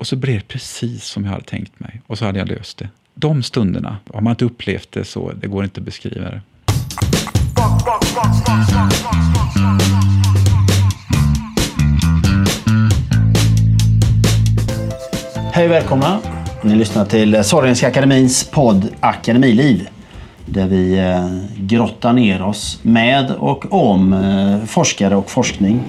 Och så blev det precis som jag hade tänkt mig. Och så hade jag löst det. De stunderna, har man inte upplevt det så, det går inte att beskriva det. Hej och välkomna! Ni lyssnar till Sahlgrenska Akademins podd Akademiliv. Där vi eh, grottar ner oss med och om eh, forskare och forskning.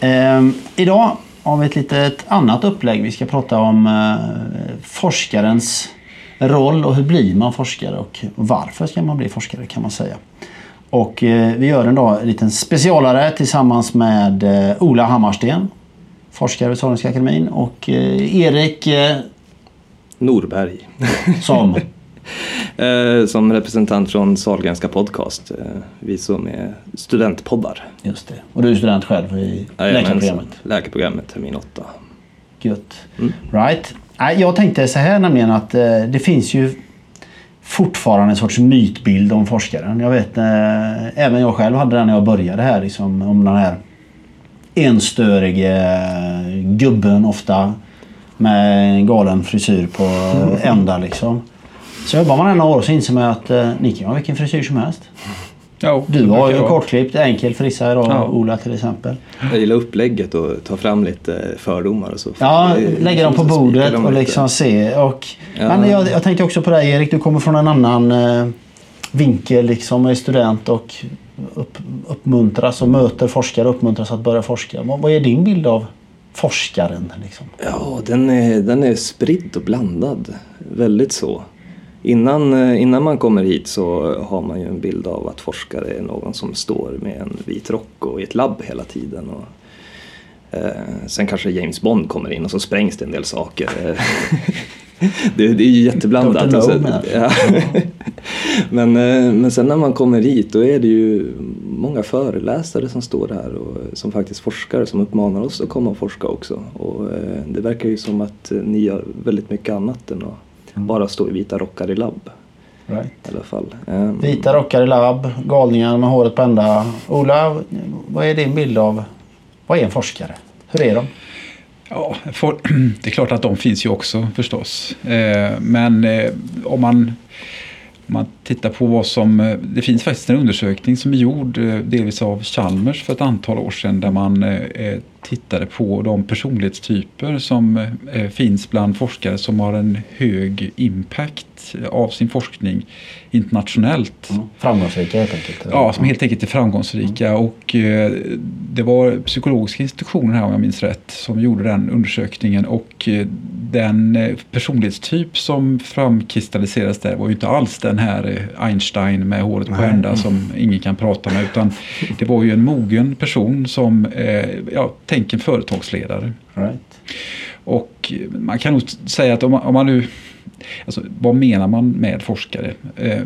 Ehm, idag vi ett litet annat upplägg. Vi ska prata om eh, forskarens roll och hur blir man forskare och varför ska man bli forskare kan man säga. Och vi gör en, dag, en liten specialare tillsammans med Ola Hammarsten forskare vid Sahlgrenska akademin och Erik Norberg. Som? Eh, som representant från Sahlgrenska podcast. Eh, vi som är studentpoddar. Just det. Och du är student själv i läkarprogrammet? Läkarprogrammet termin 8. Gött. Mm. Right. Jag tänkte så här nämligen att eh, det finns ju fortfarande en sorts mytbild om forskaren. Jag vet, även jag själv hade den när jag började här. Liksom, om den här enstöriga gubben ofta med en galen frisyr på ända liksom. Så jobbar man några år så inser man att eh, ni kan ha vilken frisyr som helst. Ja, du har ju kortklippt, enkel frissa idag, ja. Ola till exempel. Jag gillar upplägget och ta fram lite fördomar och så. Ja, lägga dem på bordet och liksom se. Och, ja. Men jag, jag tänkte också på dig Erik, du kommer från en annan eh, vinkel liksom, är student och upp, uppmuntras och möter forskare och uppmuntras att börja forska. Vad, vad är din bild av forskaren? Liksom? Ja, den är, den är spridd och blandad. Väldigt så. Innan, eh, innan man kommer hit så har man ju en bild av att forskare är någon som står med en vit rock och i ett labb hela tiden. Och, eh, sen kanske James Bond kommer in och så sprängs det en del saker. det, det är ju jätteblandat. Sen, ja. men, eh, men sen när man kommer hit då är det ju många föreläsare som står här och som faktiskt forskare som uppmanar oss att komma och forska också. Och eh, det verkar ju som att ni gör väldigt mycket annat än att. Bara stå i vita rockar i labb. Right. I alla fall. Um, vita rockar i labb, galningar med håret på ända. Ola, vad är din bild av vad är en forskare? Hur är de? Ja, det är klart att de finns ju också förstås. Eh, men eh, om man om man tittar på vad som... Eh, det finns faktiskt en undersökning som är gjord delvis av Chalmers för ett antal år sedan där man tittade på de personlighetstyper som finns bland forskare som har en hög impact av sin forskning internationellt. Mm. Framgångsrika helt enkelt? Ja, som helt enkelt är framgångsrika. Mm. Och eh, det var psykologiska institutionen här om jag minns rätt som gjorde den undersökningen och eh, den eh, personlighetstyp som framkristalliserades där var ju inte alls den här Einstein med håret på ända som ingen kan prata med utan det var ju en mogen person som, ja, tänk en företagsledare. Right. Och man kan nog säga att om man, om man nu Alltså, vad menar man med forskare? Eh,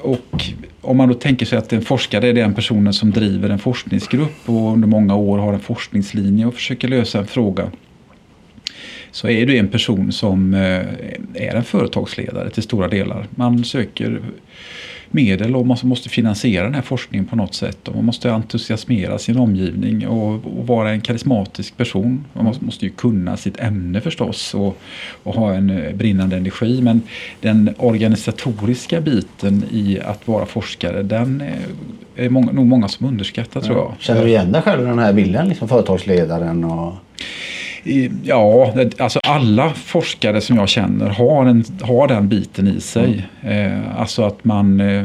och om man då tänker sig att en forskare är den personen som driver en forskningsgrupp och under många år har en forskningslinje och försöker lösa en fråga. Så är det en person som eh, är en företagsledare till stora delar. Man söker medel och man måste finansiera den här forskningen på något sätt. Och man måste entusiasmera sin omgivning och, och vara en karismatisk person. Man måste, måste, ju kunna sitt ämne förstås och, och, ha en eh, brinnande energi. Men den organisatoriska biten i att vara forskare den är många, nog många som underskattar ja. tror jag. Känner du igen dig själv i den här bilden? Liksom företagsledaren och Ja, alltså alla forskare som jag känner har, en, har den biten i sig. Mm. Eh, alltså att man, eh,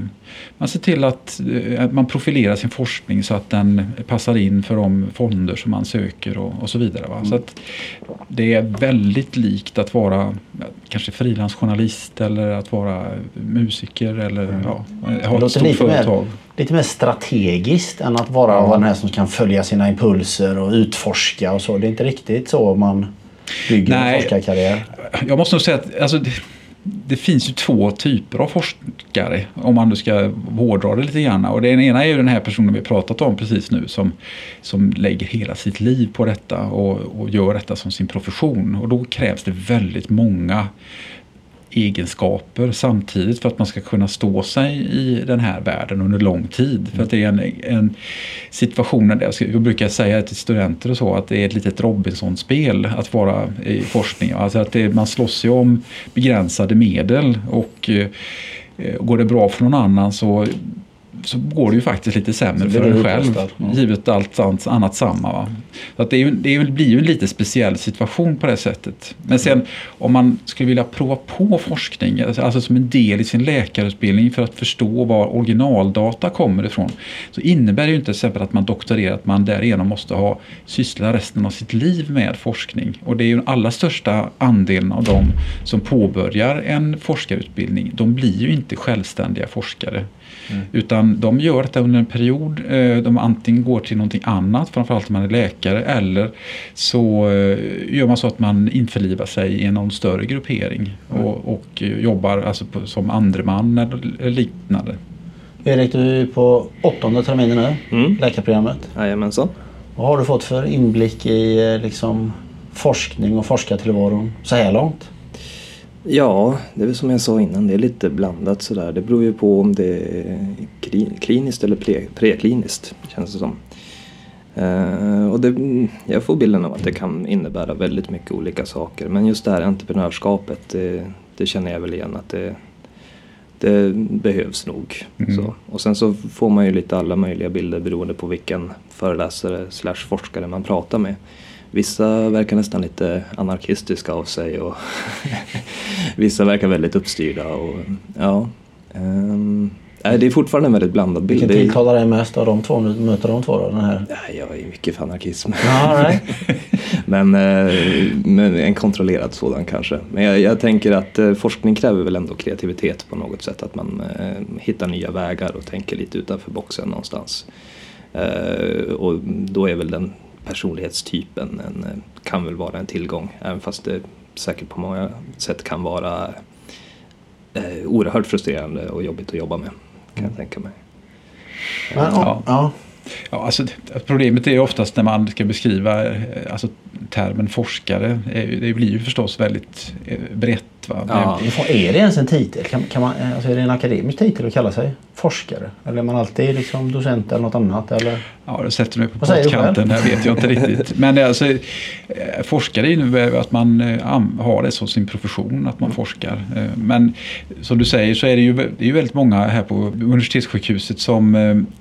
man ser till att, eh, man profilerar sin forskning så att den passar in för de fonder som man söker och, och så vidare. Mm. Så att det är väldigt likt att vara kanske frilansjournalist eller att vara musiker eller mm. ja, ha ett stort företag. Mer lite mer strategiskt än att vara ja. den här som kan följa sina impulser och utforska och så. Det är inte riktigt så man bygger Nej, en forskarkarriär. Jag måste nog säga att alltså, det, finns ju två typer av forskare om man nu ska hårdra det lite grann. Och den ena är ju den här personen vi pratat om precis nu som, som lägger hela sitt liv på detta och, och gör detta som sin profession. Och då krävs det väldigt många egenskaper samtidigt för att man ska kunna stå sig i den här världen under lång tid. För att det är en, en situation där jag brukar säga till studenter och så att det är ett litet Robinson-spel att vara i forskning. Alltså att det, man slåss ju om begränsade medel och eh, går det bra för någon annan så så går det ju faktiskt lite sämre för en själv. Ja. Givet allt annat samma. Va? Så att det, är, det blir ju en lite speciell situation på det sättet. Men sen om man skulle vilja prova på forskning, alltså som en del i sin läkarutbildning för att förstå var originaldata kommer ifrån. Så innebär det ju inte till exempel att man doktorerar att man därigenom måste ha syssla resten av sitt liv med forskning. Och det är ju den allra största andelen av de som påbörjar en forskarutbildning. De blir ju inte självständiga forskare. Mm. Utan de gör detta under en period. Eh, de antingen går till någonting annat, framförallt om man är läkare, eller så eh, gör man så att man införlivar sig i någon större gruppering mm. och, och, jobbar alltså på, som andreman eller liknande. Erik, du är på åttonde terminen nu, mm. läkarprogrammet. Jajamensan. Vad har du fått för inblick i eh, liksom, forskning och forskartillvaron så här långt? Ja, det är väl som jag sa innan, det är lite blandat sådär. Det beror ju på om det är kliniskt eller prekliniskt, känns det som. Uh, och det, jag får bilden av att det kan innebära väldigt mycket olika saker. Men just det här entreprenörskapet, det, det känner jag väl igen att det, det behövs nog. Mm. Och sen så får man ju lite alla möjliga bilder beroende på vilken föreläsare slash forskare man pratar med. Vissa verkar nästan lite anarkistiska av sig och vissa verkar väldigt uppstyrda. Och, ja, um, det är fortfarande en väldigt blandad bild. Vilken tilltalar dig mest av de två? Möter de två då? Den här? jag är mycket för anarkism. Ja, right. men, eh, men, en kontrollerad sådan kanske. Men jag, jag, tänker att eh, forskning kräver väl ändå kreativitet på något sätt. Att man eh, hittar nya vägar och tänker lite utanför boxen någonstans. Och då är väl den personlighetstypen en, eh, kan väl vara en tillgång. Även fast det säkert på många sätt kan vara eh, oerhört frustrerande och jobbigt att jobba med. Kan jag mm. tänka mig. Men, ja. ja. Ja, alltså, problemet är oftast när man ska beskriva eh, alltså, termen forskare. Det blir ju förstås väldigt brett Va? Ja, är det ens en titel? Kan, kan man, alltså är det en akademisk titel att kalla sig forskare? Eller är man alltid liksom docent eller något annat? Eller? Ja, det sätter mig på pottkanten. Det vet jag inte riktigt. Men alltså, eh, forskare innebär att man eh, har det som sin profession, att man forskar. Eh, men som du säger så är det ju, det är ju väldigt många här på universitetssjukhuset som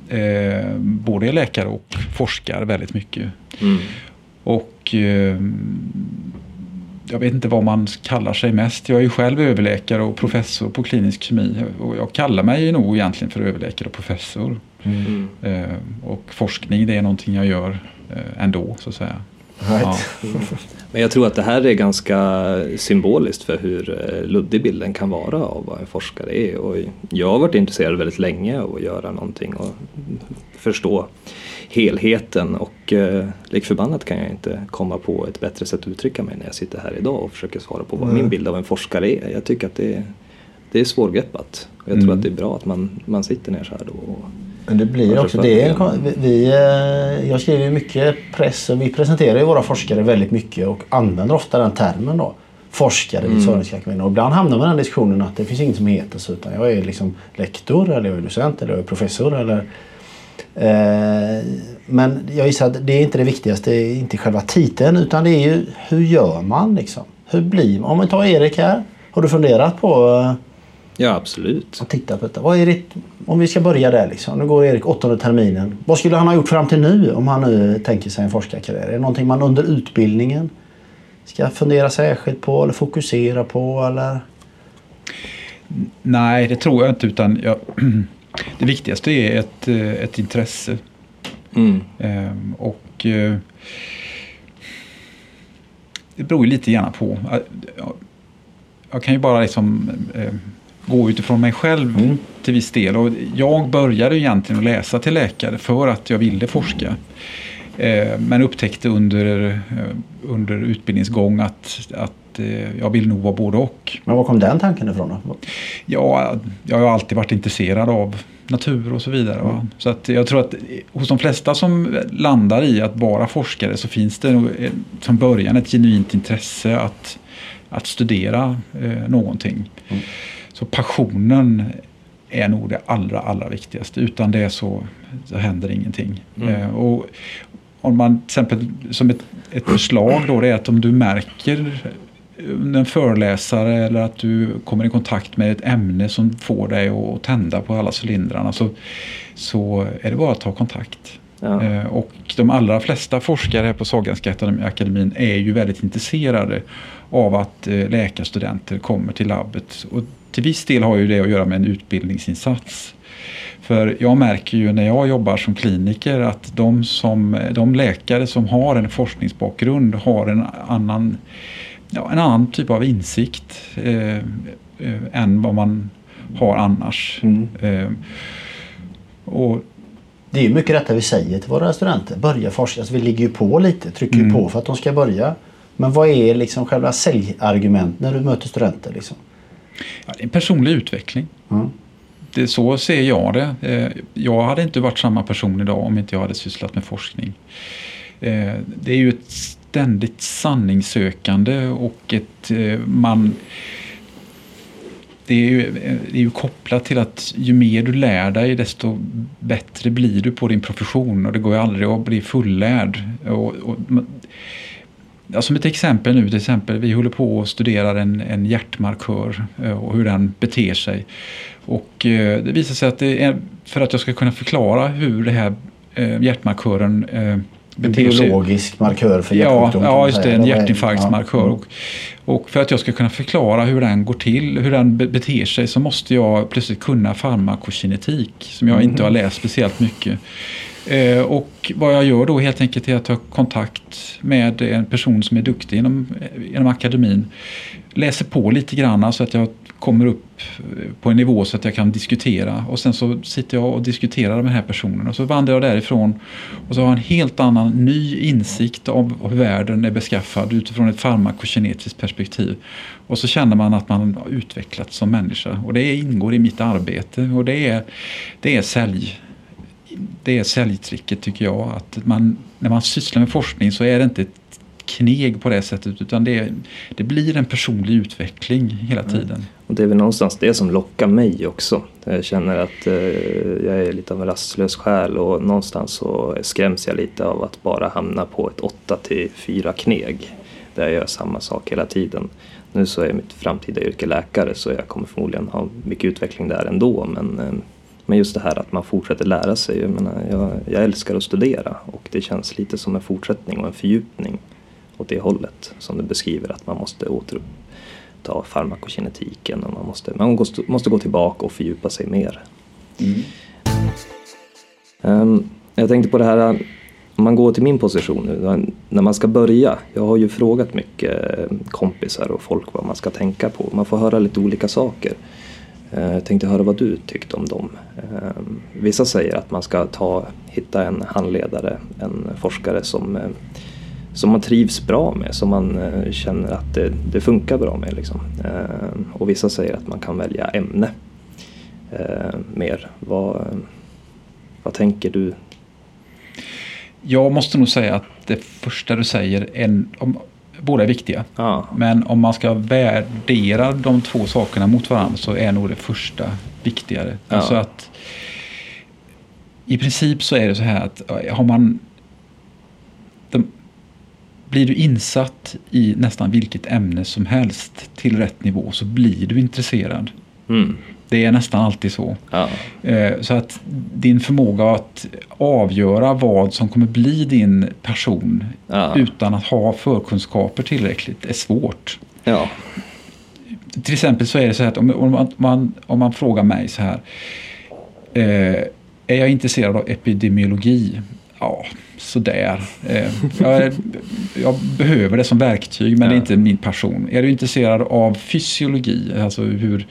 eh, både är läkare och forskar väldigt mycket. Mm. Och eh, jag vet inte vad man kallar sig mest. Jag är ju själv överläkare och professor på klinisk kemi. Och jag kallar mig nog egentligen för överläkare och professor. Mm. Eh, och forskning det är någonting jag gör eh, ändå så att säga. Right. Ja. Men jag tror att det här är ganska symboliskt för hur eh, luddig bilden kan vara av vad en forskare är. Och jag har varit intresserad väldigt länge av att göra någonting och förstå helheten och eh, lik förbannat kan jag inte komma på ett bättre sätt att uttrycka mig när jag sitter här idag och försöker svara på vad mm. min bild av en forskare är. Jag tycker att det är, det är svårgreppat och jag mm. tror att det är bra att man, man sitter ner så här då och men det blir också, det är, vi, eh, jag skriver mycket press och vi presenterar ju våra forskare väldigt mycket och använder ofta den termen då. Forskare vid mm. Och ibland hamnar man i den diskussionen att det finns inget som heter så utan jag är liksom lektor eller jag är docent eller jag är professor eller Eh, men jag gissar att det är inte det viktigaste, det är inte själva titeln utan det är ju hur gör man liksom? Hur blir man? Om vi tar Erik här. Har du funderat på eh, Ja absolut. Att titta på detta. Vad är det, om vi ska börja där liksom. Nu går Erik åttonde terminen. Vad skulle han ha gjort fram till nu om han nu tänker sig en forskarkarriär? Är det någonting man under utbildningen ska fundera särskilt på eller fokusera på eller? Nej det tror jag inte utan jag Det viktigaste är ett, eh, ett intresse. Mm. Ehm, och eh, det beror ju lite grann på. Jag kan ju bara liksom eh, gå utifrån mig själv mm. till viss del. Och jag började egentligen att läsa till läkare för att jag ville forska. Men upptäckte under, under utbildningsgång att, att jag vill nog vara både och. Men var kom den tanken ifrån då? Ja, jag har alltid varit intresserad av natur och så vidare. Mm. Så att jag tror att hos de flesta som landar i att vara forskare så finns det nog från början ett genuint intresse att att studera eh, någonting. Mm. Så passionen är nog det allra, allra viktigaste. Utan det så, så händer ingenting. Mm. Eh, och om man till exempel som ett, ett förslag då det är att om du märker en föreläsare eller att du kommer i kontakt med ett ämne som får dig att tända på alla cylindrarna så, så är det bara att ta kontakt. Ja. Eh, och de allra flesta forskare här på Sahlgrenska akademin är ju väldigt intresserade av att eh, läkarstudenter kommer till labbet. Och till viss del har ju det att göra med en utbildningsinsats. För jag märker ju när jag jobbar som kliniker att de, som, de läkare som har en forskningsbakgrund har en annan, ja, en annan typ av insikt eh, eh, än vad man har annars. Mm. Eh, och det är mycket detta vi säger till våra studenter. Börja forska. Alltså vi ligger ju på lite, trycker mm. på för att de ska börja. Men vad är liksom själva säljargument när du möter studenter? Liksom? Ja, det är en personlig utveckling. Mm. Det, så ser jag det. Eh, jag hade inte varit samma person idag om inte jag hade sysslat med forskning. Eh, det är ju ett ständigt sanningssökande och ett eh, man det är, ju, det är ju kopplat till att ju mer du lär dig desto bättre blir du på din profession och det går ju aldrig att bli fullärd. Och, och, ja, som ett exempel nu, till exempel, vi håller på och studerar en, en hjärtmarkör och hur den beter sig. Och eh, det visar sig att det är för att jag ska kunna förklara hur det här eh, hjärtmarkören eh, en biologisk markör för hjärtsjukdom? Ja, ja, just det. En hjärtinfarktsmarkör. Ja. Och, och, för att jag ska kunna förklara hur den går till, hur den beter sig så måste jag plötsligt kunna farmakokinetik som jag mm. inte har läst speciellt mycket. Eh, och vad jag gör då helt enkelt är att ta kontakt med en person som är duktig inom, inom akademin. Läser på lite grann så att jag kommer upp eh, på en nivå så att jag kan diskutera. Och sen så sitter jag och diskuterar med den här personen och så vandrar jag därifrån. Och så har jag en helt annan ny insikt om hur världen är beskaffad utifrån ett farmakokinetiskt perspektiv. Och så känner man att man har utvecklats som människa. Och det ingår i mitt arbete. Och det är, det är sälj det är säljtricket tycker jag. Att man, när man sysslar med forskning så är det inte ett kneg på det sättet utan det, det blir en personlig utveckling hela mm. tiden. Mm. Och det är väl någonstans det som lockar mig också. Jag känner att eh, jag är lite av en rastlös själ och någonstans så skräms jag lite av att bara hamna på ett 8 till 4 kneg där jag gör samma sak hela tiden. Nu så är mitt framtida yrke läkare så jag kommer förmodligen ha mycket utveckling där ändå men eh, men just det här att man fortsätter lära sig. Jag, menar, jag, jag, älskar att studera och det känns lite som en fortsättning och en fördjupning åt det hållet som du beskriver att man måste återuppta farmakokinetiken och man måste, man måste gå tillbaka och fördjupa sig mer. Mm. Um, jag tänkte på det här om man går till min position nu, när man ska börja. Jag har ju frågat mycket kompisar och folk vad man ska tänka på. Man får höra lite olika saker. Eh, jag tänkte höra vad du tyckte om dem. Eh, vissa säger att man ska ta, hitta en handledare, en forskare som, eh, som man trivs bra med, som man känner att det, det funkar bra med. Liksom. Och vissa säger att man kan välja ämne mer. Vad, vad tänker du? Jag måste nog säga att det första du säger, en, om, båda är viktiga. Ja. Men om man ska värdera de två sakerna mot varandra så är nog det första viktigare. Ja. Alltså att i princip så är det så här att har man de, blir du insatt i nästan vilket ämne som helst till rätt nivå så blir du intresserad. Mm. Det är nästan alltid så. Ja. Eh, så att din förmåga att avgöra vad som kommer bli din person ja. utan att ha förkunskaper tillräckligt är svårt. Ja. Till exempel så är det så här att om, om, man, om man frågar mig så här. Eh, är jag intresserad av epidemiologi? Ja, sådär. Eh, jag, jag, behöver det som verktyg men ja. det är inte min passion. Är du intresserad av fysiologi, alltså hur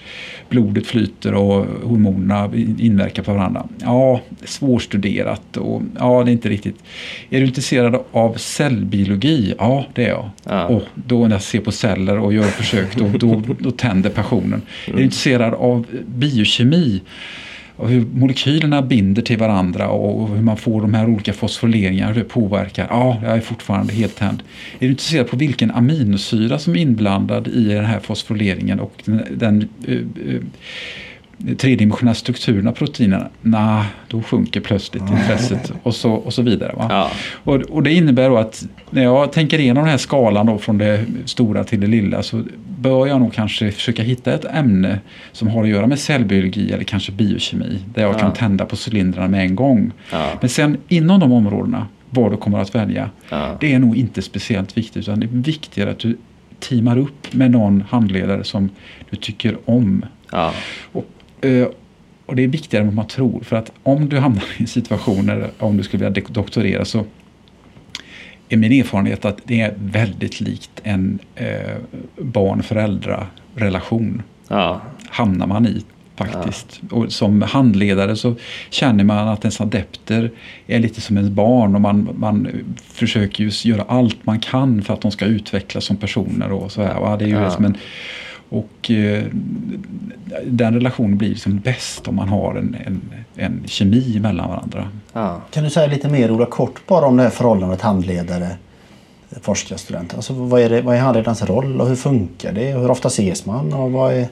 blodet flyter och hormonerna inverkar på varandra? Ja, svårstuderat och ja, det är inte riktigt. Är du intresserad av cellbiologi? Ja, det är jag. Ja. Och då när jag ser på celler och gör försök då, då, då tänder passionen. Mm. Är du intresserad av biokemi? Och hur molekylerna binder till varandra och hur man får de här olika fosforyleringarna, hur det påverkar. Ja, jag är fortfarande helt tänd. Är du intresserad på vilken aminosyra som är inblandad i den här fosforyleringen och den, den uh, uh, tredimensionella strukturen av proteinerna, nah, då sjunker plötsligt intresset och så, och så vidare. Ja. Och, och, det innebär då att när jag tänker igenom den här skalan då från det stora till det lilla så bör jag nog kanske försöka hitta ett ämne som har att göra med cellbiologi eller kanske biokemi där jag Ja. kan tända på cylindrarna med en gång. Ja. Men sen inom de områdena, vad du kommer att välja, Ja. det är nog inte speciellt viktigt utan det är viktigare att du teamar upp med någon handledare som du tycker om. Ja. Och, och det är viktigare än vad man tror. För att om du hamnar i en situation där om du skulle vilja dok- doktorera så är min erfarenhet att det är väldigt likt en eh, barn-föräldra-relation. Ja. Hamnar man i faktiskt. Och som handledare så känner man att ens adepter är lite som ens barn och man, man försöker ju göra allt man kan för att de ska utvecklas som personer. Och så här, va? Det är ju Ja. som en, och eh, den relationen blir liksom bäst om man har en, en, en kemi mellan varandra. Ja. Kan du säga lite mer Ola kort bara om det här förhållandet handledare forskarstudent? Alltså vad är, det, vad är handledarens roll och hur funkar det? Hur ofta ses man? Och vad är...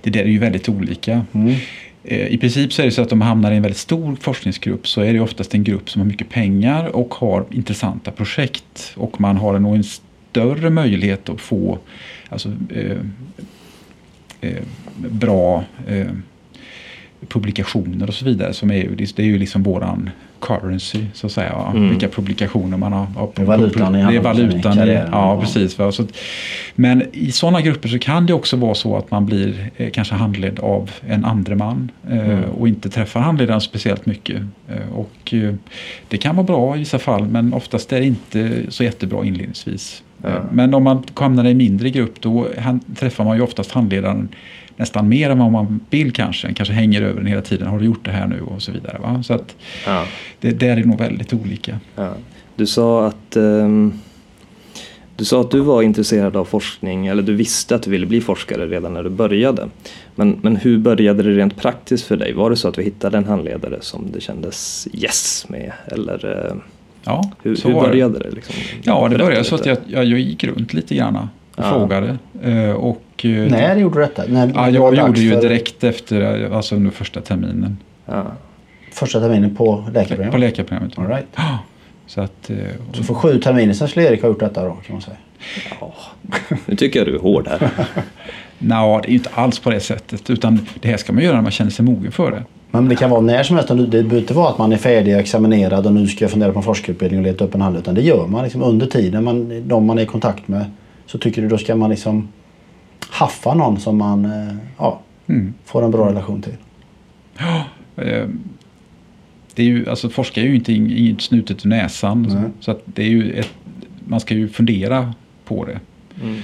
Det där är ju väldigt olika. Eh, I princip så är det så att om man hamnar i en väldigt stor forskningsgrupp så är det oftast en grupp som har mycket pengar och har intressanta projekt. Och man har nog en större möjlighet att få alltså, eh, eh, bra eh, publikationer och så vidare. Som är, ju- det är ju liksom våran currency så att säga. Mm. Vilka publikationer man har. har Det är valutan i Det är valutan i, ja, Ja. precis. Va? Så, men i sådana grupper så kan det också vara så att man blir eh, kanske handledd av en andre man eh, Mm. och inte träffar handledaren speciellt mycket. Eh, och eh, det kan vara bra i vissa fall men oftast är det inte så jättebra inledningsvis. Ja. Eh, Men om man hamnar i en mindre grupp då träffar man ju oftast handledaren nästan mer än vad man vill kanske. Kanske hänger över den hela tiden. Har du gjort det här nu? Och så vidare. Va? Så att Ja. det där är nog väldigt olika. Ja. Du sa att ehm, du sa att du var intresserad av forskning, eller du visste att du ville bli forskare redan när du började. Men, men hur började det rent praktiskt för dig? Var det så att du hittade en handledare som det kändes yes med? Eller eh, Ja, hur, så hur började det? Liksom? Ja, det började så att jag, jag, jag gick runt lite grann och Ja. frågade. Eh, Och, eh, När gjorde du detta? När Ja, jag gjorde ju för direkt efter, eh, alltså under första terminen. Ja. Första terminen på På läkarprogrammet? läkarprogrammet. All right. Så att, eh, Så för sju terminer sedan skulle Erik ha gjort detta då kan man säga. Ja. Nu tycker jag du är hård här. Nja, det är ju inte alls på det sättet. Utan det här ska man göra när man känner sig mogen för det. Men det kan vara när som helst. Det behöver inte vara att man är färdig examinerad och nu ska jag fundera på en forskarutbildning och leta upp en handel. Utan det gör man liksom under tiden man, de man är i kontakt med. Så tycker du då ska man liksom haffa någon som man eh, ja, Mm. får en bra relation till. Eh, Det är ju, alltså forska är ju inte ing- inget snutet ur näsan. Så, så att det är ju ett, man ska ju fundera på det. Mm.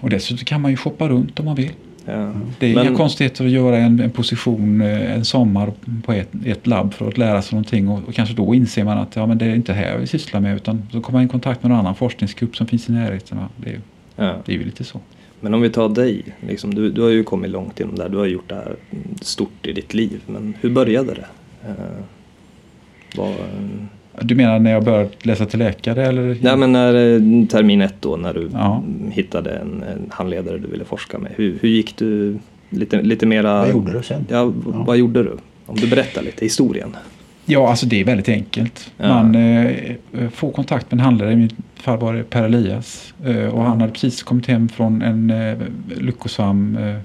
Och dessutom kan man ju shoppa runt om man vill. Ja. Det är Men- inga konstigheter att göra en, en position eh, en sommar på ett, ett labb för att lära sig någonting och, och kanske då inser man att ja, men det är inte här jag vill syssla med utan så kommer man i kontakt med någon annan forskningsgrupp som finns i närheten. Det, är- Ja. det är ju lite så. Men om vi tar dig, liksom, du, du har ju kommit långt inom det här, du har gjort det här stort i ditt liv. Men hur började det? Eh, vad, Du menar när jag började läsa till läkare eller? nej men när, eh, termin ett då, när du Ja. hittade en, en handledare du ville forska med. Hur, hur gick du lite, lite mera... Vad gjorde du sen? Ja, Ja. vad gjorde du? Om du berättar lite, historien. Ja, alltså det är väldigt enkelt. Ja. Man eh, får kontakt med en handlare, i mitt fall var det Per Elias. Eh, och han hade precis kommit hem från en eh, lyckosam eh,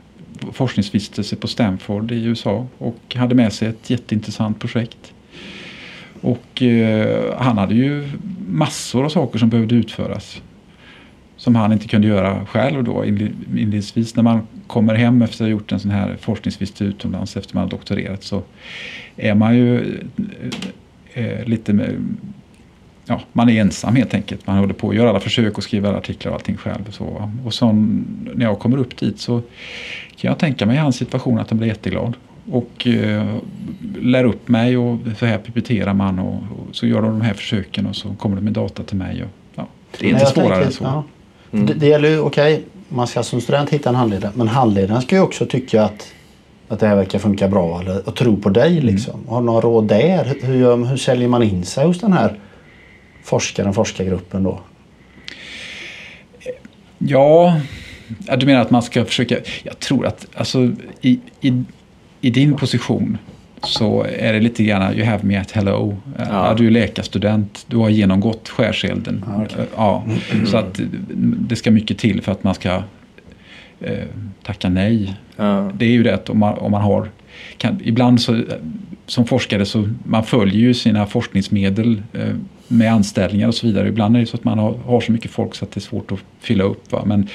forskningsvistelse på Stanford i USA och hade med sig ett jätteintressant projekt. Och eh, han hade ju massor av saker som behövde utföras. Som han inte kunde göra själv då inledningsvis. När man kommer hem efter att ha gjort en sån här forskningsvistelse utomlands efter man har doktorerat så är man ju eh, eh, lite med, ja, man är ensam helt enkelt. Man håller på att göra alla försök och skriva alla artiklar och allting själv. Och, så. och så när jag kommer upp dit så kan jag tänka mig i hans situation att han blir jätteglad. Och eh, lär upp mig och så här pipeterar man och, och så gör de de här försöken och så kommer de med data till mig. Och, ja, det är inte svårare än så. ja. Mm. Det, det gäller ju, okej, man ska som student hitta en handledare. Men handledaren ska ju också tycka att att det här verkar funka bra eller att tro på dig liksom. Har du några råd där? Hur, hur, säljer man in sig hos den här forskaren, forskargruppen då? Ja, ja, du menar att man ska försöka... Jag tror att alltså, i, i, i din position så är det lite grann you have me at hello. Ja. du är läkarstudent, du har genomgått skärselden. Ja, okej. Ja, så att det ska mycket till för att man ska eh, tacka nej. Ja. Det är ju det om man, om man har... Kan, ibland så, som forskare så man följer ju sina forskningsmedel eh, med anställningar och så vidare. Ibland är det så att man har, har så mycket folk så att det är svårt att fylla upp. Va? Men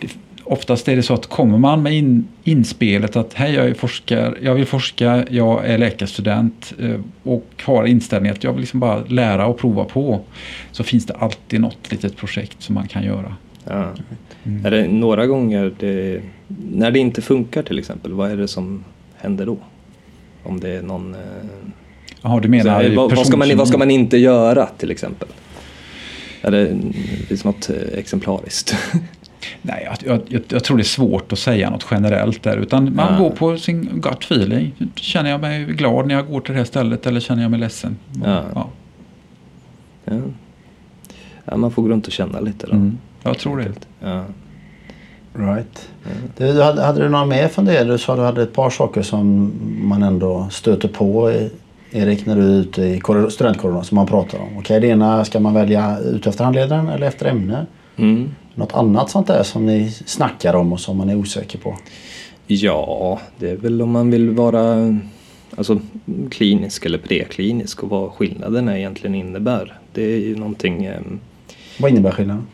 det, oftast är det så att kommer man med in, inspelet att hej jag är forskare, jag vill forska, jag är läkarstudent eh, och har inställningen att jag vill liksom bara lära och prova på. Så finns det alltid något litet projekt som man kan göra. Ja. Är det några gånger det, när det inte funkar till exempel, vad är det som händer då? Om det är någon... eh, Jaha, du menar här, vad, vad, ska man, vad ska man inte göra till exempel? Är det liksom något eh, exemplariskt? Nej, jag, jag, jag, tror det är svårt att säga något generellt där. Utan man Ja. går på sin gut feeling. Känner jag mig glad när jag går till det här stället eller känner jag mig ledsen? Ja. Ja. ja. ja, man får gå runt och känna lite då. Mm, jag tror det. Ja. Right. Du, du hade, hade du några mer funderingar? Du sa att du hade ett par saker som man ändå stöter på eh, Erik när du är ute i korridor- studentkorridorn som man pratar om. Okej, det ena ska man välja ut efter handledaren eller efter ämne. Mm. Något annat sånt där som ni snackar om och som man är osäker på? Ja, det är väl om man vill vara alltså, klinisk eller preklinisk och vad skillnaderna egentligen innebär. Det är ju någonting, ehm, Vad innebär skillnaden?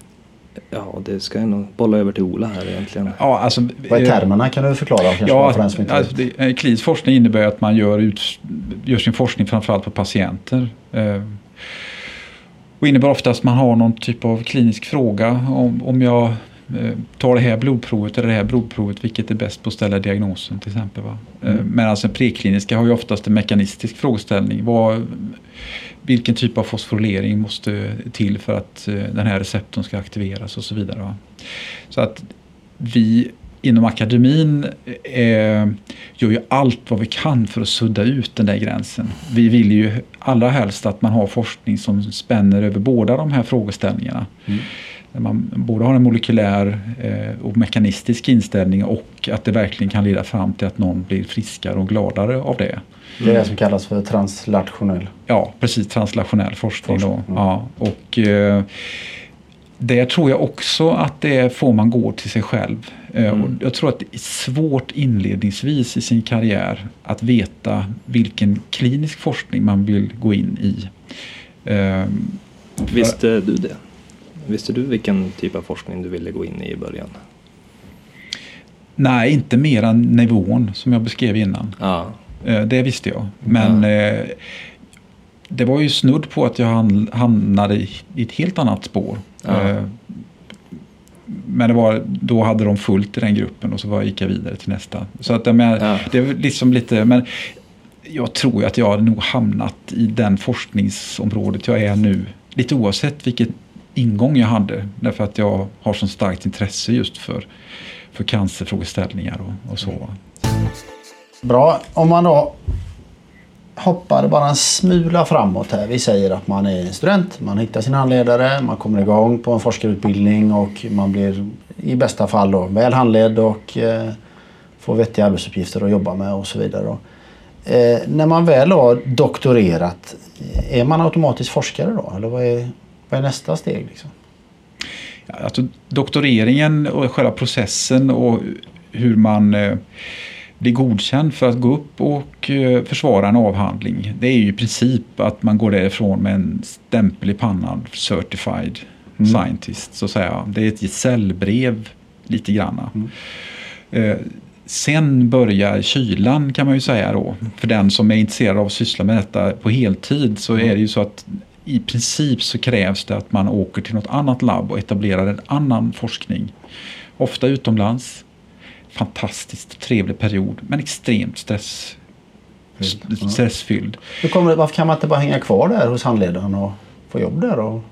ja det ska jag nog bolla över till Ola här egentligen. Ja, alltså, Vad är eh, termerna? Kan du förklara kanske för Ja, som inte alltså, det, eh, klinisk forskning innebär att man gör, ut, gör sin forskning framförallt på patienter. Och innebär oftast att man har någon typ av klinisk fråga. Om, om jag eh, tar det här blodprovet eller det här blodprovet, vilket är bäst på att ställa diagnosen till exempel. Va? Eh, Men alltså den prekliniska har ju oftast en mekanistisk frågeställning. Vad, vilken typ av fosforylering måste till för att eh, den här receptorn ska aktiveras och så vidare. Va? Så att vi inom akademin eh, gör ju allt vad vi kan för att sudda ut den där gränsen. Vi vill ju allra helst att man har forskning som spänner över båda de här frågeställningarna. Där man både har en molekylär eh, och mekanistisk inställning och att det verkligen kan leda fram till att någon blir friskare och gladare av det. Det är det som kallas för translationell. Ja, precis. Translationell forskning. Då. Forskning, Ja, och, eh, där tror jag också att det får man gå till sig själv. Eh, och jag tror att det är svårt inledningsvis i sin karriär att veta vilken klinisk forskning man vill gå in i. Eh, Visste du det? Visste du vilken typ av forskning du ville gå in i i början? nej, inte mer än nivån som jag beskrev innan. Ja. Eh, Det visste jag. Men eh, det var ju snudd på att jag ham- hamnade i ett helt annat spår. Ja. Men det var, då hade de fullt i den gruppen och så var, gick jag vidare till nästa. Så att, menar, Ja. det är liksom lite, men jag tror att jag hade nog hamnat i den forskningsområdet jag är nu. Lite oavsett vilket ingång jag hade. Därför att jag har så starkt intresse just för, för cancerfrågeställningar och, och så. Bra. Om man då hoppar bara en smula framåt här. Vi säger att man är student, man hittar sin handledare, man kommer igång på en forskarutbildning och man blir i bästa fall då väl handledd och eh, får vettiga arbetsuppgifter att jobba med och så vidare. Då. Eh, när man väl har doktorerat, eh, är man automatiskt forskare då? Eller vad är, vad är nästa steg? Liksom? Alltså, doktoreringen och själva processen och hur man eh, blir godkänd för att gå upp och eh, försvara en avhandling. Det är ju i princip att man går därifrån med en stämpel i pannan, certified scientist så att säga. Det är ett gesällbrev lite granna. Eh, Sen börjar kylan kan man ju säga då. För den som är intresserad av att syssla med detta på heltid så är det ju så att i princip så krävs det att man åker till något annat labb och etablerar en annan forskning. Ofta utomlands. Fantastiskt trevlig period men extremt stress, Ja. stressfylld. Hur kommer det, varför kan man inte bara hänga kvar där hos handledaren och få jobb där? Och,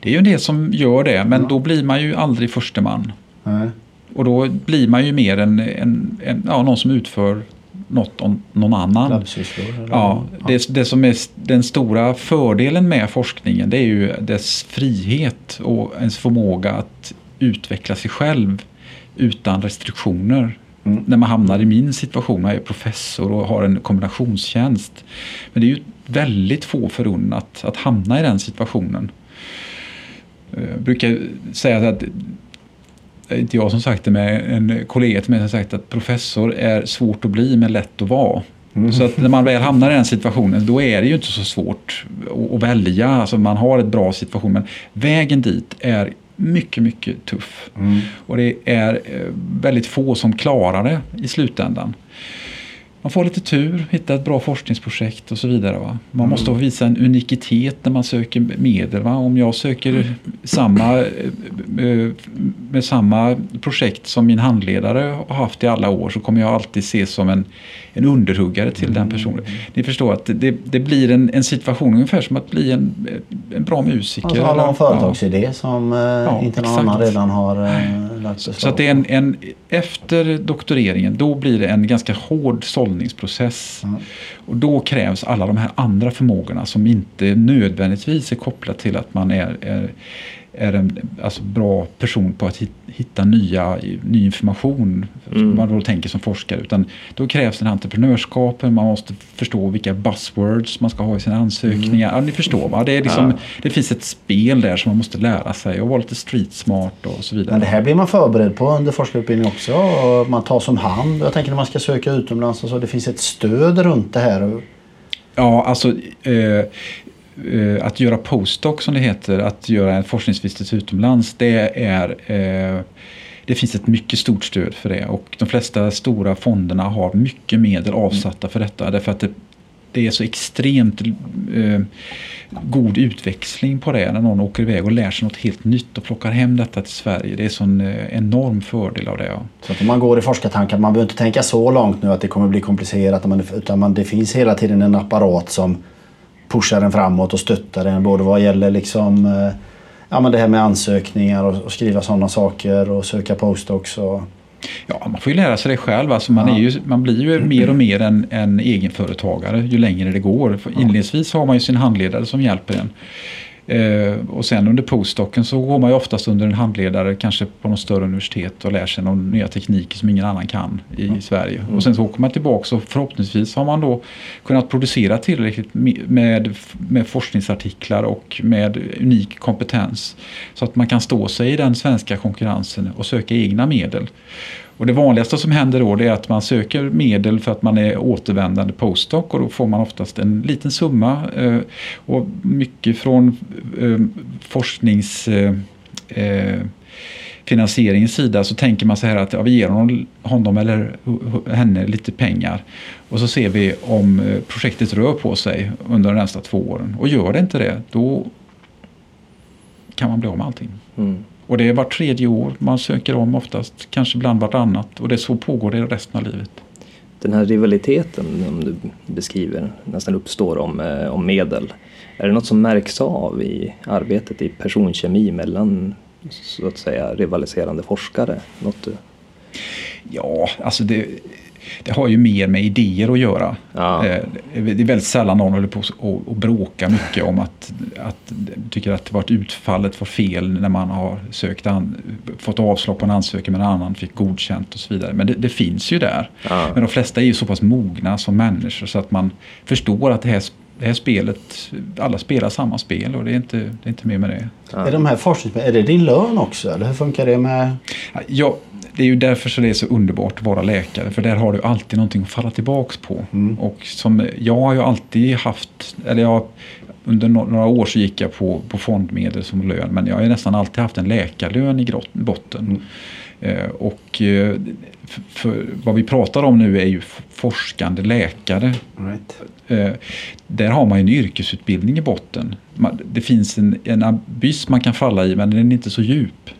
Det är ju del som gör det men Ja. då blir man ju aldrig förste man. nej. Och då blir man ju mer en, en, en, ja, någon som utför något om någon annan. Ja, det, det som är den stora fördelen med forskningen det är ju dess frihet och ens förmåga att utveckla sig själv utan restriktioner. Mm. När man hamnar i min situation, jag är professor och har en kombinationstjänst. Men det är ju väldigt få förunnat att hamna i den situationen. Eh, Jag brukar säga att inte jag som sagt det, men en kollega till mig har sagt att professor är svårt att bli men lätt att vara. Mm. Så att när man väl hamnar i den situationen då är det ju inte så svårt att, att välja. Alltså man har ett bra situation men vägen dit är mycket, mycket tuff. Mm. Och det är eh, väldigt få som klarar det i slutändan. Man får lite tur, hitta ett bra forskningsprojekt och så vidare. Va? Man måste visa en unikitet när man söker medel. Va? Om jag söker samma, eh, eh, med samma projekt som min handledare har haft i alla år så kommer jag alltid ses som en, en underhuggare till den personen. Ni förstår att det, det blir en, en situation ungefär som att bli en, en bra musiker. Alltså har en eller- ja. företagsidé som eh, inte någon exakt. annan redan har eh, lagt förslag Så att det är en, en, efter doktoreringen då blir det en ganska hård sållningsprocess. Mm. Och då krävs alla de här andra förmågorna som inte nödvändigtvis är kopplat till att man är, är, är en alltså, bra person på att hit- hitta nya, ny information. Mm. Som man då tänker som forskare. Utan då krävs den entreprenörskapen, man måste förstå vilka buzzwords man ska ha i sina ansökningar. Ja, ni förstår va? Det, är liksom, Mm. Ja. det finns ett spel där som man måste lära sig och vara lite street smart och så vidare. Men det här blir man förberedd på under forskarutbildning också. Och man tar som hand. Jag tänker när man ska söka utomlands och så. Det finns ett stöd runt det här. Ja, alltså eh, att göra postdoc som det heter, att göra en forskningsvistelse utomlands, det är eh, det finns ett mycket stort stöd för det och de flesta stora fonderna har mycket medel avsatta för detta därför att det, det är så extremt eh, god utväxling på det när någon åker iväg och lär sig något helt nytt och plockar hem detta till Sverige. Det är sån eh, enorm fördel av det. Ja. Så att om man går i forskartankar, man behöver inte tänka så långt nu att det kommer bli komplicerat. Utan man, det finns hela tiden en apparat som pushar en framåt och stöttar en. Både vad gäller liksom, eh, ja, men det här med ansökningar och, och skriva sådana saker och söka postdocs. Och, Ja, man får ju lära sig det själv. Alltså man, Ja. är ju, man blir ju mer och mer en, en egenföretagare ju längre det går. För Inledningsvis har man ju sin handledare som hjälper en. Eh, och sen under postdocen så går man ju oftast under en handledare kanske på något större universitet och lär sig några nya tekniker som ingen annan kan i Sverige. Och sen så åker man tillbaka och förhoppningsvis har man då kunnat producera tillräckligt me- med, med forskningsartiklar och med unik kompetens. Så att man kan stå sig i den svenska konkurrensen och söka egna medel. Och det vanligaste som händer då är att man söker medel för att man är återvändande postdoc och då får man oftast en liten summa. Eh, och mycket från eh, forsknings... Eh, eh finansieringens sida så tänker man så här att ja, vi ger honom, honom eller henne lite pengar och så ser vi om eh, projektet rör på sig under de nästa två åren. Och gör det inte det, då kan man bli av med allting. Mm. Och det är vart tredje år man söker om oftast, kanske ibland vartannat. Och det så pågår det resten av livet. Den här rivaliteten som du beskriver nästan uppstår om, eh, om medel. Är det något som märks av i arbetet i personkemi mellan så att säga rivaliserande forskare? Något du... Ja, alltså det, det har ju mer med idéer att göra. Ja. Eh, Det är väldigt sällan någon håller på och, och bråka mycket om att, att tycker att det var ett utfallet var fel när man har sökt an, fått avslag på en ansökan men en annan fick godkänt och så vidare. Men det, det finns ju där. Ja. Men de flesta är ju så pass mogna som människor så att man förstår att det här, det här spelet, alla spelar samma spel och det är inte, det är inte mer med det. Är de här. Är det din lön också? Eller hur funkar det med... Ja, det är ju därför så det är så underbart att vara läkare. För där har du alltid någonting att falla tillbaks på. Och som, jag har ju alltid haft, eller jag, under några år så gick jag på, på fondmedel som lön. Men jag har ju nästan alltid haft en läkarlön i grott, botten. Eh, och eh, för, för, vad vi pratar om nu är ju forskande läkare. Right. Eh, där har man ju en yrkesutbildning i botten. Man, det finns en, en abyss man kan falla i men den är inte så djup.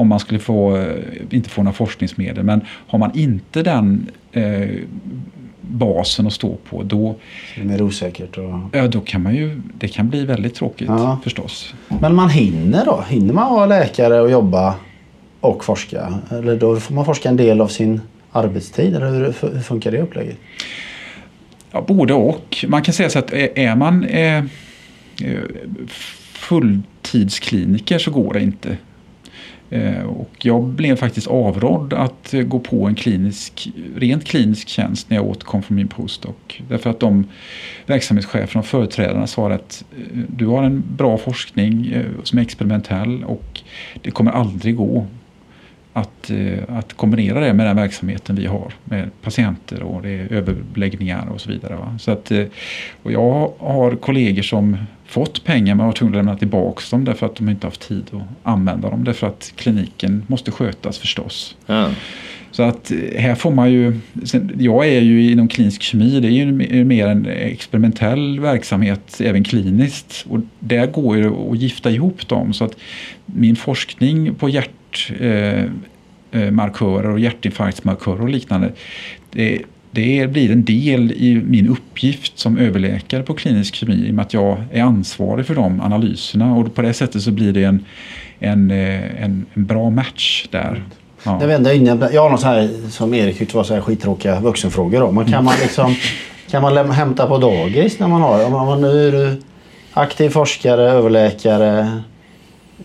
Om man skulle få, eh, inte få några forskningsmedel. Men har man inte den eh, basen att stå på då, Det är mer osäkert. Och... ja, då kan man ju, det kan bli väldigt tråkigt Ja. förstås. Men man hinner då? Hinner man vara läkare och jobba och forska? Eller då får man forska en del av sin arbetstid? Eller hur, hur funkar det upplägget? Ja, både och. Man kan säga så att är man eh, fulltidskliniker så går det inte. Eh, och jag blev faktiskt avrådd att eh, gå på en klinisk, rent klinisk tjänst när jag återkom från min postdoc. Därför att de verksamhetscheferna och företrädarna sa att eh, du har en bra forskning som är experimentell och det kommer aldrig gå att, att kombinera det med den verksamheten vi har med patienter och det är överbeläggningar och så vidare. Va? Så att, och jag har kollegor som fått pengar men var tvungna att lämna tillbaka dem därför att de inte haft tid att använda dem. Därför att kliniken måste skötas förstås. Ja. Så att eh, här får man ju, jag är ju inom klinisk kemi, det är ju mer en experimentell verksamhet även kliniskt. Och där går det att gifta ihop dem. Så att min forskning på hjärtmarkörer eh, eh och hjärtinfarktsmarkörer och liknande, det, det blir en del i min uppgift som överläkare på klinisk kemi i och med att jag är ansvarig för de analyserna och på det sättet så blir det en, en, eh, en, en bra match där. Ja. Det vänder in, jag har något så här som Erik tyckte var så här skittråkiga vuxenfrågor. Då. Men kan, man liksom, kan man hämta på dagis när man har, om man nu är du aktiv forskare, överläkare.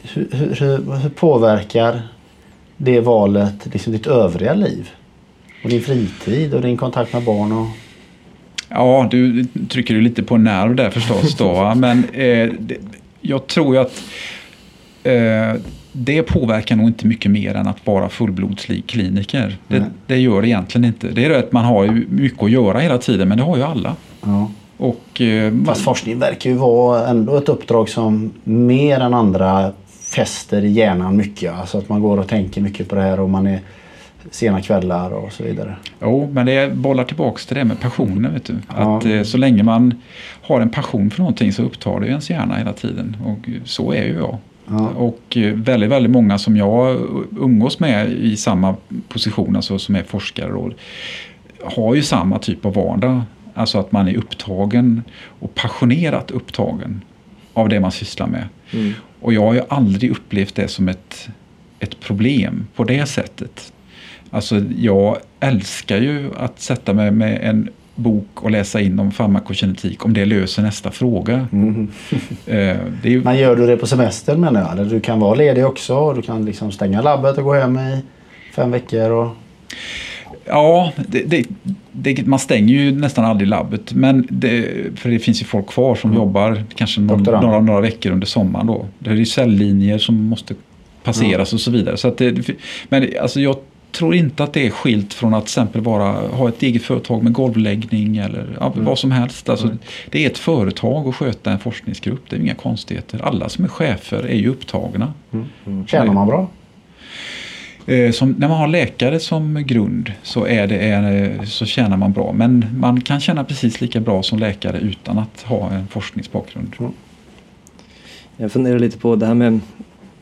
Hur, hur, hur påverkar det valet liksom ditt övriga liv? Och din fritid och din kontakt med barn? Och... Ja, du trycker ju lite på nerv där förstås. Då, men eh, det, jag tror ju att eh, det påverkar nog inte mycket mer än att vara fullblodslig kliniker. Det, det, gör det egentligen inte. Det är att man har ju mycket att göra hela tiden, men det har ju alla. Ja. Och, eh, Fast forskning verkar ju vara ändå ett uppdrag som mer än andra fäster i hjärnan mycket. Alltså att man går och tänker mycket på det här och man är sena kvällar och så vidare. Jo, men det bollar tillbaks till det med passionen. Vet du. Ja. Att, eh, så länge man har en passion för någonting så upptar det ens hjärna hela tiden. Och så är ju jag. Ja. Och eh, väldigt, väldigt många som jag umgås med i samma position, alltså som är forskare, då, har ju samma typ av vardag. Alltså att man är upptagen och passionerat upptagen av det man sysslar med. Mm. Och jag har ju aldrig upplevt det som ett, ett problem på det sättet. Alltså jag älskar ju att sätta mig med en bok och läsa in om farmakokinetik om det löser nästa fråga. Mm. eh, ju... Men gör du det på semestern menar jag? Eller du kan vara ledig också. Du kan liksom stänga labbet och gå hem i fem veckor. Och... Ja, det, det, det, man stänger ju nästan aldrig labbet. Men för det finns ju folk kvar som mm. jobbar kanske någon, några, några veckor under sommaren. Då. Det är ju celllinjer som måste passeras mm. och så vidare. Så det, men alltså jag tror inte att det är skilt från att till exempel vara, ha ett eget företag med golvläggning eller ja, mm. vad som helst. Alltså, mm. Det är ett företag att sköta en forskningsgrupp. Det är inga konstigheter. Alla som är chefer är ju upptagna. Mm. Mm. Tjänar man bra? Eh, som, när man har läkare som grund så, är det, är, så tjänar man bra. Men man kan tjäna precis lika bra som läkare utan att ha en forskningsbakgrund. Mm. Jag funderar lite på det här med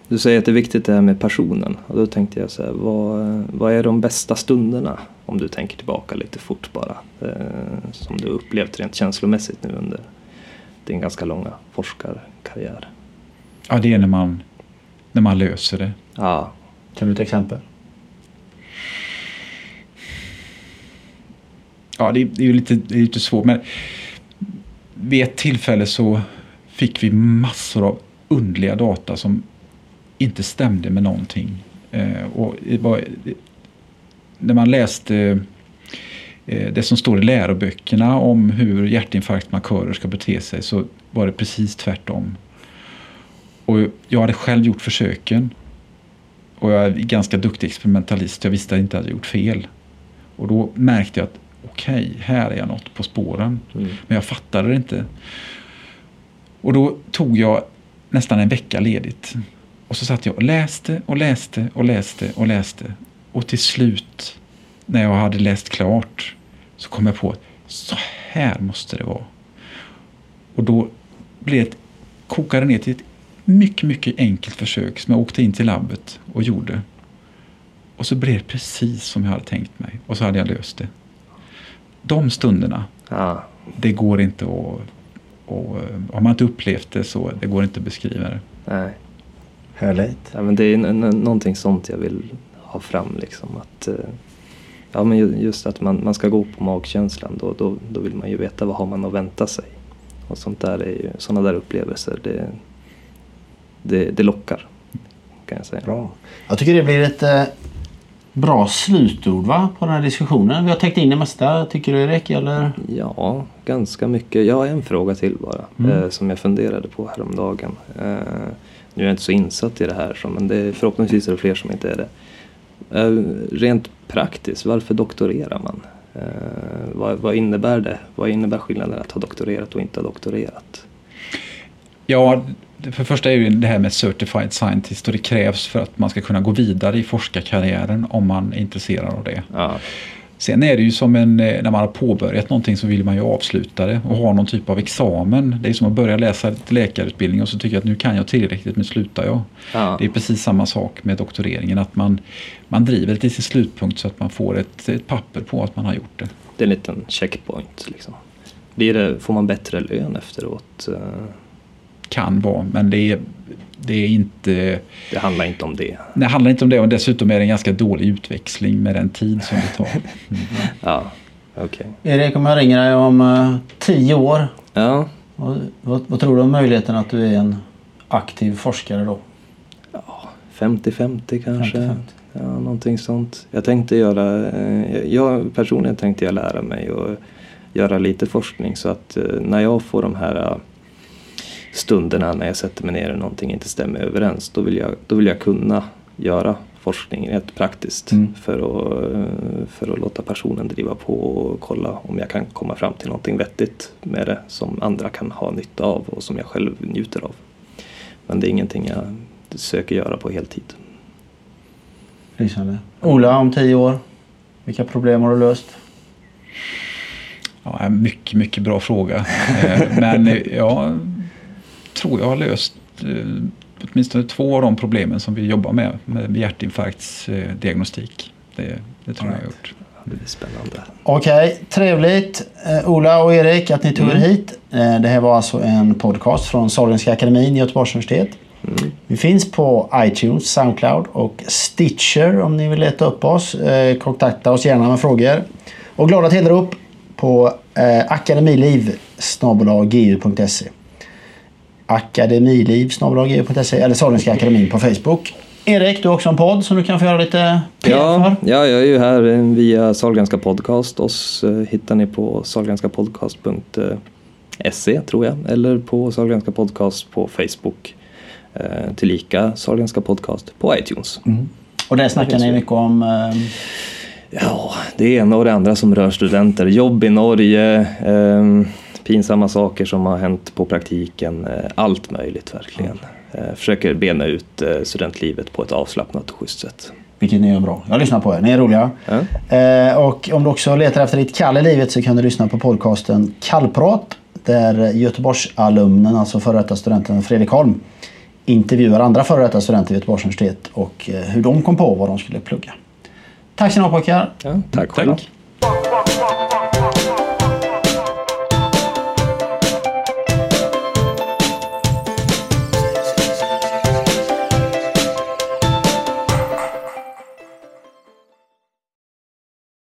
du säger att det är viktigt det här med passionen. Och då tänkte jag så här, vad, vad är de bästa stunderna? Om du tänker tillbaka lite fort bara. Eh, som du upplevt rent känslomässigt nu under din ganska långa forskarkarriär. Ja, det är när man, när man löser det. Ja. Kan du ta exempel? Ja, det är, det är ju lite, det är lite svårt. Men vid ett tillfälle så fick vi massor av underliga data som inte stämde med någonting. Eh, och var, när man läste eh, det som står i läroböckerna om hur hjärtinfarktmarkörer ska bete sig så var det precis tvärtom. Och jag hade själv gjort försöken. Och jag är ganska duktig experimentalist. Jag visste att jag inte hade gjort fel. Och då märkte jag att okej, okay, här är jag något på spåren. Mm. Men jag fattade det inte. Och då tog jag nästan en vecka ledigt. Och så satt jag och läste och läste och läste och läste. Och till slut, när jag hade läst klart, så kom jag på att så här måste det vara. Och då blev det, kokade ner till ett mycket, mycket enkelt försök som jag åkte in till labbet och gjorde. Och så blev det precis som jag hade tänkt mig. Och så hade jag löst det. De stunderna, ja. det går inte att... Och, har man inte upplevt det så det går inte att beskriva det. Nej. Härligt. Ja, men det är någonting sånt jag vill ha fram. Liksom, att, eh, Ja, men ju- just att man, man ska gå på magkänslan. Då, då, då vill man ju veta vad har man att vänta sig. Och sånt där är ju, sådana där upplevelser, det, det, det lockar. Kan jag säga. Bra. Jag tycker det blir ett eh, bra slutord va, på den här diskussionen. Vi har täckt in det mesta. Tycker du Erik? Eller? Ja, ganska mycket. Jag har en fråga till bara. Eh, som jag funderade på häromdagen. Eh, nu är jag inte så insatt i det här, så, men det är, förhoppningsvis är det fler som inte är det. Eh, rent praktiskt, varför doktorerar man? Eh, vad, vad innebär det? Vad innebär skillnaden att ha doktorerat och inte ha doktorerat? Ja, för det första är ju det här med Certified Scientist och det krävs för att man ska kunna gå vidare i forskarkarriären om man är intresserad av det. Ja, Sen är det ju som en, eh, när man har påbörjat någonting så vill man ju avsluta det och ha någon typ av examen. Det är som att börja läsa läkarutbildning och så tycker jag att nu kan jag tillräckligt, nu slutar jag. ja. Det är precis samma sak med doktoreringen, att man, man driver det till sin slutpunkt så att man får ett, ett papper på att man har gjort det. det är en liten checkpoint. Liksom. Blir det, får man bättre lön efteråt? Kan vara, men det är, det är inte... Det handlar inte om det. Det handlar inte om det och dessutom är det en ganska dålig utväxling med den tid som det tar. Ja, okej. Erik, om jag ringer dig om eh, tio år. Ja, Vad, vad, vad tror du om möjligheten att du är en aktiv forskare då? 50-50 kanske. 50-50. Ja, någonting sånt. Jag tänkte göra, eh, jag personligen tänkte jag lära mig och göra lite forskning så att eh, när jag får de här stunderna när jag sätter mig ner och någonting inte stämmer överens då vill jag, då vill jag kunna göra forskning rätt praktiskt Mm. för, att, för att låta personen driva på och kolla om jag kan komma fram till någonting vettigt med det som andra kan ha nytta av och som jag själv njuter av. Men det är ingenting jag söker göra på heltid. Lysande. Ola, om tio år. Vilka problem har du löst? Ja, mycket, mycket bra fråga. Eh, Men eh, jag tror jag har löst eh, åtminstone två av de problemen som vi jobbar med, med hjärtinfarktsdiagnostik. Det, det tror jag jag har gjort. Det blir spännande. Okej, trevligt. Eh, Ola och Erik att ni tog er hit. Eh, det här var alltså en podcast från Sahlgrenska akademin, Göteborgs universitet. Vi finns på iTunes, Soundcloud och Stitcher om ni vill leta upp oss. Eh, kontakta oss gärna med frågor. Och glada tillrop på eh, akademiliv gu.se Akademiliv gu.se eller Sahlgrenska akademin på Facebook. Erik, du har också en podd som du kan få göra lite PR Ja, för. ja, jag är ju här eh, via Sahlgrenska Podcast. Oss eh, hittar ni på sahlgrenskapodcast.se tror jag. Eller på Sahlgrenska Podcast på Facebook. Eh, tillika Sahlgrenska Podcast på iTunes. Och där snackar ni mycket om eh, Ja, det ena och det andra som rör studenter. Jobb i Norge, eh, pinsamma saker som har hänt på praktiken. Eh, allt möjligt verkligen. Eh, försöker bena ut eh, studentlivet på ett avslappnat och schysst sätt. Vilket ni gör bra. Jag lyssnar på er. Ni är roliga. Eh, och om du också letar efter ditt kall i livet så kan du lyssna på podcasten Kallprat. Där Göteborgsalumnen, alltså före detta studenten Fredrik Holm, intervjuar andra före detta studenter vid Göteborgs universitet och hur de kom på vad de skulle plugga. Tack så mycket pojkar. Ja, tack själv. Tack.